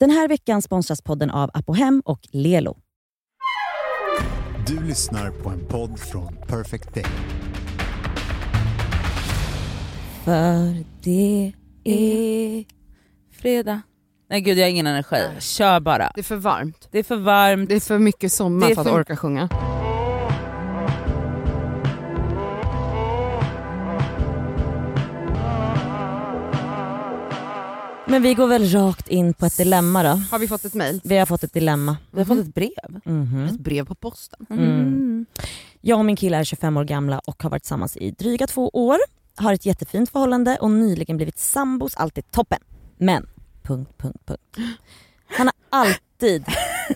Den här veckan sponsras podden av Apohem och Lelo. Du lyssnar på en podd från Perfect Day. För det är... Fredag. Nej gud jag har ingen energi. Kör bara. Det är för varmt. Det är för varmt. Det är för mycket sommar Det är för att för- orka sjunga. Men vi går väl rakt in på ett dilemma då. Har vi fått ett mejl? Vi har fått ett dilemma. Vi har fått ett brev. Mhm. Ett brev på posten. Mm. Jag och min kille är 25 år gamla och har varit tillsammans i dryga två år. Har ett jättefint förhållande och nyligen blivit sambos. Allt är toppen. Men... Punkt, punkt, punkt. Han har alltid,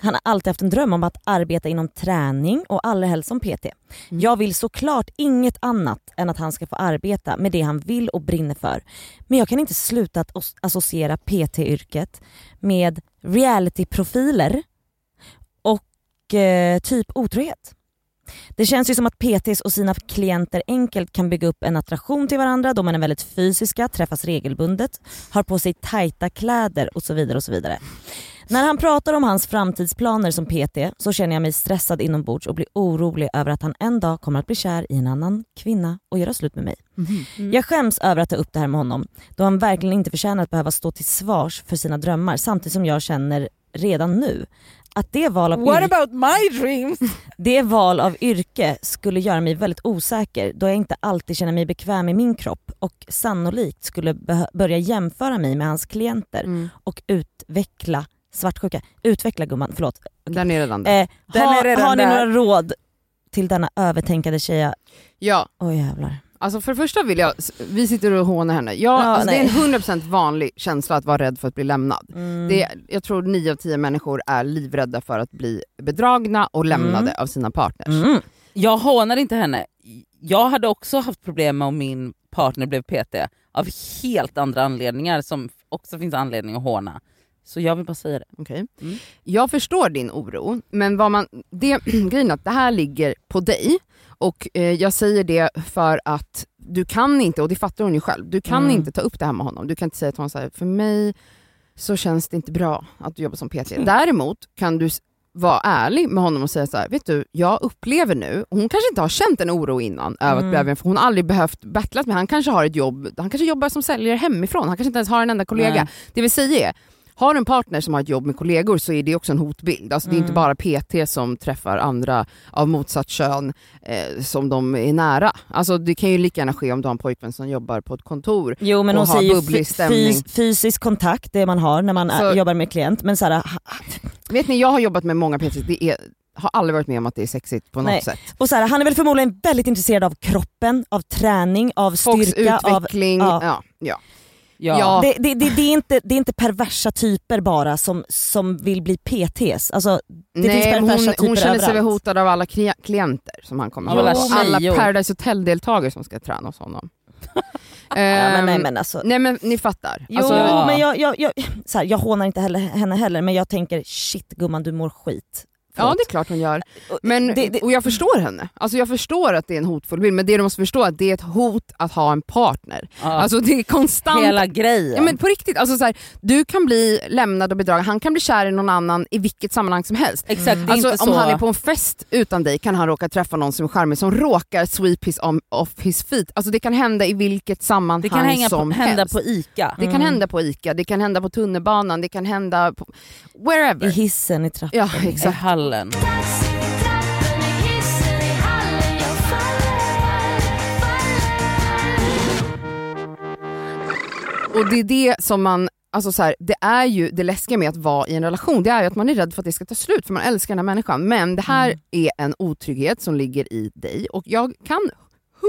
han har alltid haft en dröm om att arbeta inom träning och allra helst som PT. Jag vill såklart inget annat än att han ska få arbeta med det han vill och brinner för. Men jag kan inte sluta att associera PT-yrket med realityprofiler och eh, typ otrohet. Det känns ju som att PTs och sina klienter enkelt kan bygga upp en attraktion till varandra då man är väldigt fysiska, träffas regelbundet, har på sig tajta kläder och så vidare. och så vidare. När han pratar om hans framtidsplaner som PT så känner jag mig stressad inombords och blir orolig över att han en dag kommer att bli kär i en annan kvinna och göra slut med mig. Jag skäms över att ta upp det här med honom då han verkligen inte förtjänar att behöva stå till svars för sina drömmar samtidigt som jag känner redan nu att det val av What about my dreams? det val av yrke skulle göra mig väldigt osäker då jag inte alltid känner mig bekväm i min kropp och sannolikt skulle börja jämföra mig med hans klienter Mm. och utveckla svartsjuka. Utveckla gumman, förlåt. Den är redan där. Eh, Den ha, är redan har ni där. några råd till denna övertänkande tjeja? Ja, Oj jävlar. Alltså för det första vill jag, vi sitter och hånar henne. Ja, Ja, alltså det är en 100% vanlig känsla att vara rädd för att bli lämnad. Mm. Det, jag tror 9 av 10 människor är livrädda för att bli bedragna och lämnade Mm. av sina partners. Mm. Jag hånar inte henne. Jag hade också haft problem med om min partner blev PT av helt andra anledningar som också finns anledning att håna. Så jag vill bara säga det. Okej. Mm. Jag förstår din oro, men vad man, det, grejen att det här ligger på dig och eh, jag säger det för att du kan inte, och det fattar hon ju själv, du kan Mm. inte ta upp det här med honom. Du kan inte säga till honom så här, för mig så känns det inte bra att du jobbar som PT. Däremot kan du vara ärlig med honom och säga så här, vet du, jag upplever nu, hon kanske inte har känt en oro innan över att Mm. bli övergiven, för hon har aldrig behövt battla med han kanske har ett jobb, han kanske jobbar som säljare hemifrån, han kanske inte ens har en enda kollega. Nej. Det vill säga är, har en partner som har ett jobb med kollegor så är det också en hotbild. Alltså Det är inte Mm. bara PT som träffar andra av motsatt kön eh, som de är nära. Alltså det kan ju lika gärna ske om du har en pojkvän som jobbar på ett kontor. Jo men och hon ha säger bubblig stämning. fys- fysisk kontakt, det man har när man är, Så- jobbar med klient. Men så här, Vet ni, jag har jobbat med många PT, det är, har aldrig varit med om att det är sexigt på något Nej. sätt. Och så här, han är väl förmodligen väldigt intresserad av kroppen, av träning, av Folks styrka. Av, utveckling, ja. ja. Ja, Ja. Ja. det, det, det, det, är inte, det är inte perversa typer bara som, som vill bli PTs. Alltså, det finns Nej, perversa hon, typer hon känner sig överallt. hotad av alla kli- klienter som han kommer ha. Alla. Paradise Hotel-deltagare som ska träna hos honom. Ja, men, nej, Ehm, men alltså, nej men ni fattar. jo, Alltså, Ja. men jag, jag, jag, så här, jag hånar inte heller, henne heller men jag tänker shit gumman du mår skit. Ja det är klart hon gör. Men, det, det, och jag förstår henne. Alltså jag förstår att det är en hotfull bild, men det du måste förstå är att det är ett hot att ha en partner. Ja. Alltså det är konstant... Hela grejen. Ja, men på riktigt, alltså så här, du kan bli lämnad och bedragen, han kan bli kär i någon annan i vilket sammanhang som helst. Exakt, det är Alltså, inte om så... han är på en fest utan dig kan han råka träffa någon som är charmig som råkar sweep his om, off his feet. Alltså det kan hända i vilket sammanhang det kan hänga på, som hända helst. på ICA. Det kan Mm. hända på ICA, det kan hända på tunnelbanan, det kan hända på... I wherever. hissen, i trappan. Ja I exakt. Hallen. Och det är det som man, alltså så här, det är ju det läskiga med att vara i en relation, det är ju att man är rädd för att det ska ta slut för man älskar den här människan. Men det här är en otrygghet som ligger i dig och jag kan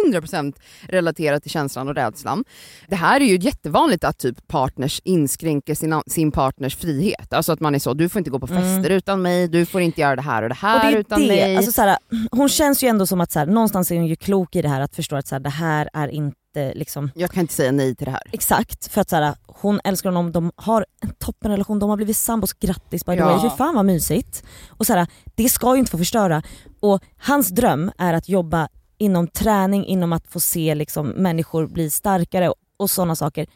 100% relatera till känslan och rädslan. Det här är ju jättevanligt att typ partners inskränker sin, sin partners frihet. Alltså att man är så, du får inte gå på fester Mm. utan mig, du får inte göra det här och det här Och det är utan det, mig. alltså, så här, hon känns ju ändå som att så här, någonstans är hon ju klok i det här att förstå att så här, det här är inte liksom jag kan inte säga nej till det här. Exakt, för att så här, hon älskar honom, de har en toppenrelation, de har blivit sambos, grattis by the Ja. way, fy fan vad mysigt. Och så här, det ska ju inte få förstöra. Och hans dröm är att jobba inom träning, inom att få se liksom, människor bli starkare och, och sådana saker.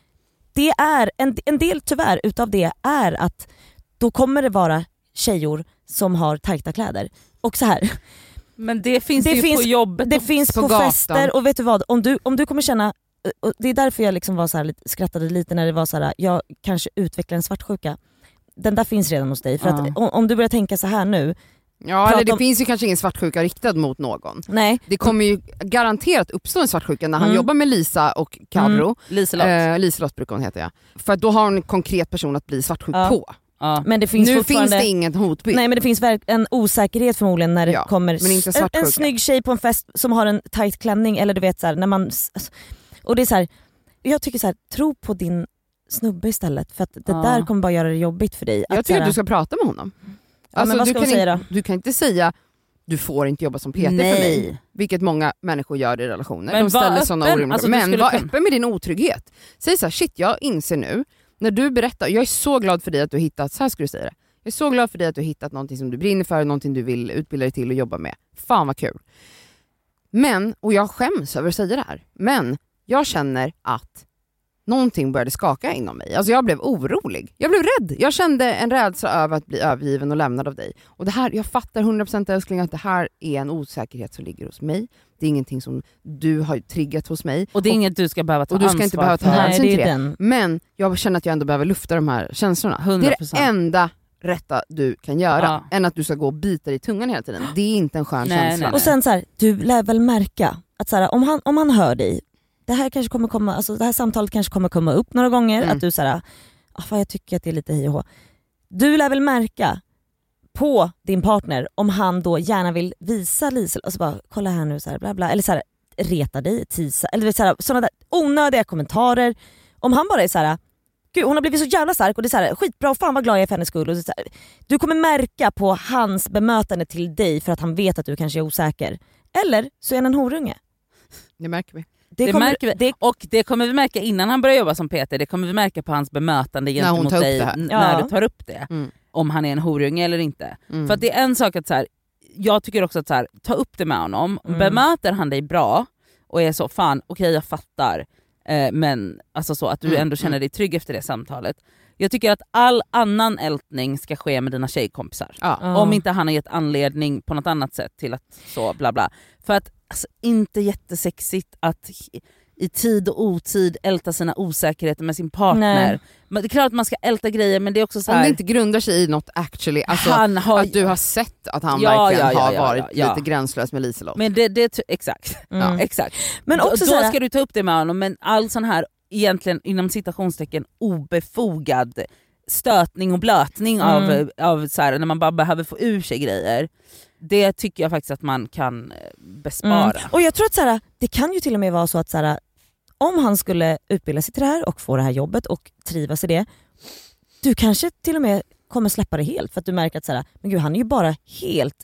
Det är, en, en del tyvärr utav det är att då kommer det vara tjejor som har tajta kläder. Och så här, Men det finns Det ju finns- på jobbet det finns på på, gatan. fester och vet du vad, om du, om du kommer känna och det är därför jag liksom var så här, skrattade lite när det var så här, jag kanske utvecklar en svartsjuka. Den där finns redan hos dig. För att om, om du börjar tänka så här nu, Ja, eller det om- finns ju kanske ingen svartsjuka riktad mot någon. nej. Det kommer ju garanterat uppstå en svartsjuka när han Mm. jobbar med Lisa och Carro. Liselott. Eh, Liselott brukar hon heta ja. För att då har hon en konkret person att bli svartsjuk Ja. på. ja. Men det finns nu fortfarande... finns det ingen hotbild. Nej men det finns en osäkerhet förmodligen när det Ja, kommer men inte en, en snygg tjej på en fest som har en tight klänning eller du vet så här, när man... Och det är så här, jag tycker så här, tro på din snubbe istället för att det Ja. där kommer bara göra det jobbigt för dig. Jag att, tycker att här, du ska prata med honom. Men vad du ska kan hon säga då? Du kan inte säga du får inte jobba som PT för mig. Nej. Vilket många människor gör i relationer. Men De ställer sådana orimliga Alltså, du Men var kunna- öppen med din otrygghet. Säg så här, shit jag inser nu, när du berättar, jag är så glad för dig att du hittat, så här ska du säga det. Jag är så glad för dig att du hittat någonting som du brinner för, någonting du vill utbilda dig till och jobba med. Fan vad kul. Men, och jag skäms över att säga det här, men jag känner att någonting började skaka inom mig. Alltså jag blev orolig. Jag blev rädd. Jag kände en rädsla över att bli övergiven och lämnad av dig. Och det här, jag fattar 100% älskling att det här är en osäkerhet som ligger hos mig. Det är ingenting som du har triggat hos mig. Och det är inget du ska behöva ta och du ska ansvar inte behöva ta för. Nej hänsyn det är till det. den. Men jag känner att jag ändå behöver lufta de här känslorna. Det är 100%. det enda rätta du kan göra. Ja. Än att du ska gå och bita dig i tungan hela tiden. Det är inte en skön Nej, känsla. nej, Och sen så här, du lär väl märka att så här, om, han, om han hör dig, det här, kanske kommer komma, alltså det här samtalet kanske kommer komma upp några gånger, Mm. att du säger ah, fan, jag tycker att det är lite hej och hå. Du lär väl märka på din partner om han då gärna vill visa Lisel, alltså bara kolla här nu så här, bla bla, eller så här, reta dig, tisa, eller så här, sådana där onödiga kommentarer. Om han bara är så här. Gud, hon har blivit så jävla stark och det är så här, skitbra och fan vad glad jag är för hennes skull. Och så här, du kommer märka på hans bemötande till dig för att han vet att du kanske är osäker. Eller så är han en horunge. Det märker vi. Det kommer- märker vi. det- Och det kommer vi märka innan han börjar jobba som PT, det kommer vi märka på hans bemötande gentemot dig det Ja. när du tar upp det. Mm. Om han är en horunge eller inte. Mm. För att det är en sak att så här, jag tycker också att så här, ta upp det med honom, Mm. bemöter han dig bra och är så fan okej jag fattar, eh, men alltså så att du Mm, ändå känner dig trygg efter det samtalet. Jag tycker att all annan ältning ska ske med dina tjejkompisar. Ja. Om inte han har gett anledning på något annat sätt till att så bla bla. För att alltså, inte jättesexigt att i- tid och otid älta sina osäkerheter med sin partner. Nej. Men det är klart att man ska älta grejer men det är också så Om här. det inte grundar sig i något actually, alltså han har, att du har sett att han Ja, verkligen ja, ja, har ja, varit ja, ja. lite gränslös med Liselott. men det, det, exakt. Mm. exakt. Men då, också då så här- ska du ta upp det med honom men all sån här egentligen inom citationstecken obefogad stötning och blötning av, Mm. av så här, när man bara behöver få ur sig grejer. Det tycker jag faktiskt att man kan eh, bespara. Mm. Och jag tror att så här, det kan ju till och med vara så att så här, om han skulle utbilda sig till det här och få det här jobbet och trivas i det, du kanske till och med kommer släppa det helt för att du märker att så här, men gud, han är ju bara helt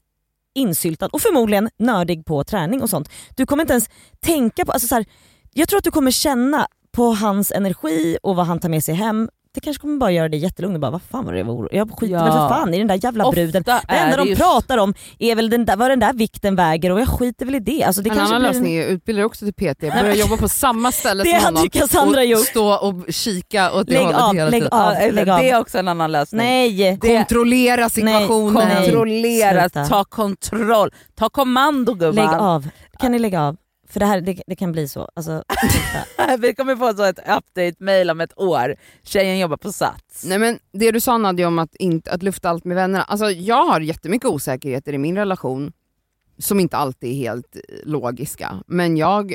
insyltad och förmodligen nördig på träning och sånt. Du kommer inte ens tänka på, alltså så här, jag tror att du kommer känna på hans energi och vad han tar med sig hem. Det kanske kommer bara göra dig jättelugn och bara vad fan var det jag var orolig Jag skiter Ja. väl för fan i den där jävla bruden. Ofta Det är enda de ju- pratar om är väl den där, vad den där vikten väger och jag skiter väl i det. Alltså det en annan blir lösning är utbilda dig också till PT, börja jobba på samma ställe Det som honom och gjort. stå och kika åt det Lägg hållet av, hela lägg tiden. av. Lägg av. det är också en annan lösning. Nej! Kontrollera situationen. Nej. Kontrollera, Sluta. ta kontroll, ta kommando gumman. Lägg av. Kan ni lägga av? För det här det, det kan bli så. Alltså. Vi kommer få så ett update-mail om ett år. Tjejen jobbar på Sats. Nej men det du sa Nadja om att, inte, att lufta allt med vännerna, alltså jag har jättemycket osäkerheter i min relation som inte alltid är helt eh, logiska, men jag,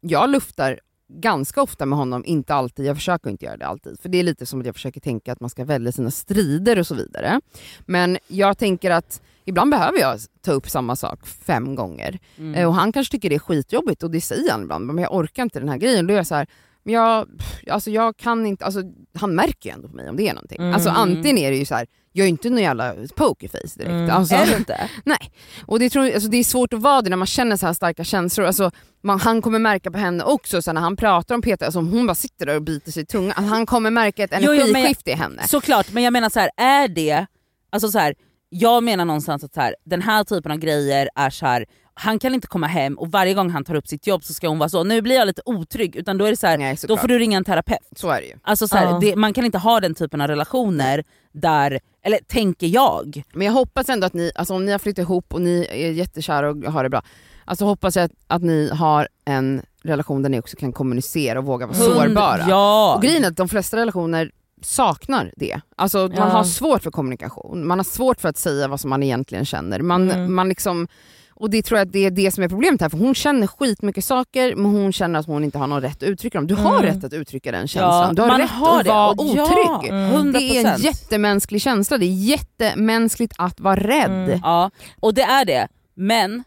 jag luftar ganska ofta med honom, inte alltid, jag försöker inte göra det alltid, för det är lite som att jag försöker tänka att man ska välja sina strider och så vidare. Men jag tänker att ibland behöver jag ta upp samma sak fem gånger. Mm. Eh, Och han kanske tycker det är skitjobbigt och det säger han ibland, men jag orkar inte den här grejen. Då är jag så här, men jag, alltså jag kan inte, alltså, han märker ju ändå på mig om det är någonting. Mm. Alltså antingen är det ju så här, jag är inte någon jävla pokerface direkt. Mm. Alltså, Är du inte? nej. Och det, tror, alltså, det är svårt att vara det när man känner så här starka känslor. Alltså, man, han kommer märka på henne också, så när han pratar om Peter, alltså, om hon bara sitter där och biter sig i tungan, att han kommer märka ett Jo, jo, men- energiskifte i henne. Såklart, men jag menar så här, är det, alltså så här, jag menar någonstans att så här, den här typen av grejer är så här, han kan inte komma hem och varje gång han tar upp sitt jobb så ska hon vara så, nu blir jag lite otrygg. Utan då är det så här, Nej, då får du ringa en terapeut. Så är det ju. Alltså så här, Ja. det, man kan inte ha den typen av relationer där, eller tänker jag. Men jag hoppas ändå att ni, alltså om ni har flyttat ihop och ni är jättekära och har det bra, alltså hoppas jag att, att ni har en relation där ni också kan kommunicera och våga vara sårbara. Ja. Och grejen är att de flesta relationer saknar det. Alltså man Ja. har svårt för kommunikation, man har svårt för att säga vad som man egentligen känner. Man, Mm. man liksom, och det tror jag att det är det som är problemet här, för hon känner skitmycket saker men hon känner att hon inte har någon rätt att uttrycka dem. Du har Mm. rätt att uttrycka den känslan, du har man rätt har att det. vara Och ja, otrygg. Mm. Det är en 100%. jättemänsklig känsla, det är jättemänskligt att vara rädd. Mm. Ja, och det är det. Men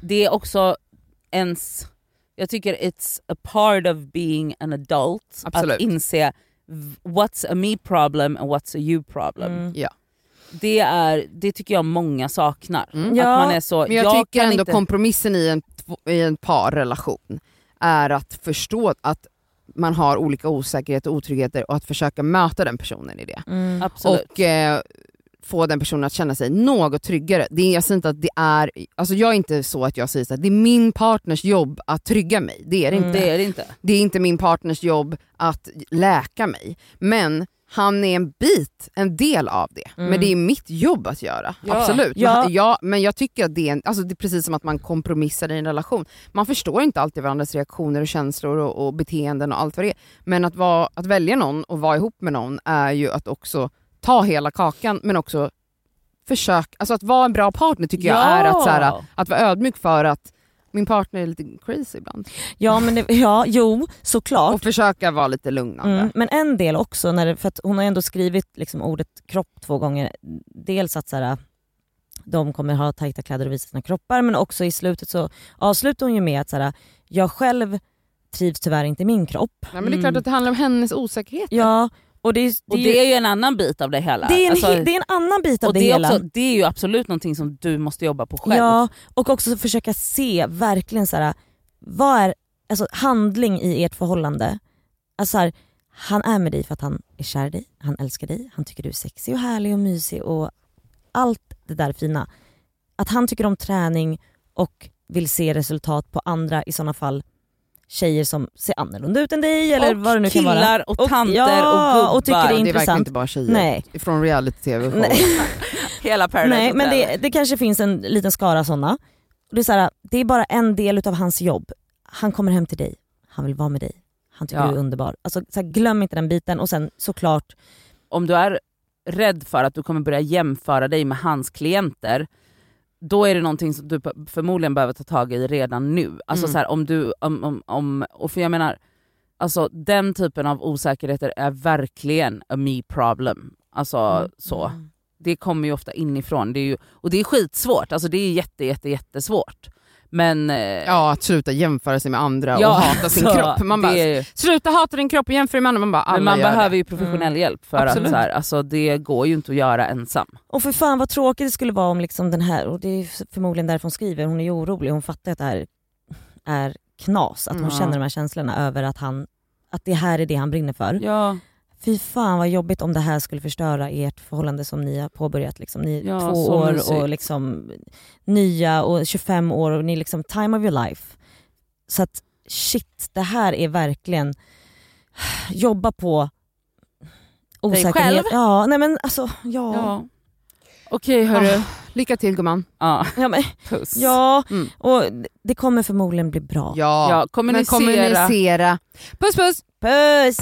det är också ens, jag tycker it's a part of being an adult Absolut. att inse what's a me problem and what's a you problem. Mm. Det, är, det tycker jag många saknar. Mm. Att Ja, man är så, Men jag, tycker kan ändå inte, kompromissen i en, i en parrelation är att förstå att man har olika osäkerheter och otryggheter och att försöka möta den personen i det. Mm. Absolut. Och eh, få den personen att känna sig något tryggare. Det är, jag säger inte att det är, alltså jag är inte så att jag säger här, det är min partners jobb att trygga mig. Det är det Mm. inte. det är det inte. Det är inte min partners jobb att läka mig. Men han är en bit, en del av det. Mm. Men det är mitt jobb att göra. Ja. Absolut. Ja. Men, ja, men jag tycker att det är, en, alltså det är precis som att man kompromissar i en relation. Man förstår inte alltid varandras reaktioner och känslor och, och beteenden och allt vad det är. Men att, vara, att välja någon och vara ihop med någon är ju att också ta hela kakan men också försök, alltså att vara en bra partner tycker jag Ja. är att, så här, att vara ödmjuk för att min partner är lite crazy ibland. Ja, men det, ja, jo såklart. Och försöka vara lite lugnande. Mm, men en del också, när det, för hon har ändå skrivit liksom ordet kropp två gånger. Dels att så här, de kommer ha tajta kläder och visa sina kroppar men också i slutet så avslutar hon ju med att så här, jag själv trivs tyvärr inte i min kropp. Ja, men det är klart Mm. att det handlar om hennes osäkerhet. Ja, och det, är- det, Och det är ju en annan bit av det hela. det, är en, Alltså, det är en annan bit av det, det, hela. också, det är ju absolut någonting som du måste jobba på själv. Ja, och också försöka se verkligen så här, vad är alltså, handling i ert förhållande. Alltså så här, han är med dig för att han är kär i dig, han älskar dig, han tycker du är sexig och härlig och mysig och allt det där fina. Att han tycker om träning och vill se resultat på andra i sådana fall tjejer som ser annorlunda ut än dig eller och vad det nu kan vara. killar och, Och- tanter ja, och gubbar. och tycker det är det är verkligen intressant. inte bara tjejer Nej. från reality-tv. Nej. Hela Paradise Nej men det, det kanske finns en liten skara sådana. Det är, så här, det är bara en del av hans jobb. Han kommer hem till dig, han vill vara med dig, han tycker Ja. du är underbar. Alltså, så här, glöm inte den biten och sen såklart, Om du är rädd för att du kommer börja jämföra dig med hans klienter, då är det någonting som du förmodligen behöver ta tag i redan nu. Alltså Mm. så här, om du, om, om, om, och för jag menar, alltså den typen av osäkerheter är verkligen a me problem. Alltså Mm. så. Det kommer ju ofta inifrån, det är ju, och det är skitsvårt, alltså det är jätte, jätte, jättesvårt. Men eh, Ja, att sluta jämföra sig med andra ja, och hata sin så kropp. Man bara, är, sluta hata din kropp och jämföra dig med andra. Man bara, men man behöver det. ju professionell Mm. hjälp för Absolut. att så här, alltså, det går ju inte att göra ensam. Och för fan vad tråkigt det skulle vara om liksom den här, och det är förmodligen därför hon skriver, hon är ju orolig, hon fattar att det här är knas, att hon Mm. känner de här känslorna över att han, att det här är det han brinner för. Ja, Fy fan vad jobbigt om det här skulle förstöra ert förhållande som ni har påbörjat. Liksom. Ni är Ja, två år mysigt. och liksom nya och 25 år och ni är liksom time of your life. Så att shit, det här är verkligen jobba på osäkerhet. själv? Ja, nej men alltså ja. ja. Okej hörru. Ah, lycka till gumman. Ja, Ja, men, puss. ja Mm. och det kommer förmodligen bli bra. Ja, Ja, men kommunicera. kommunicera. Puss puss! Puss!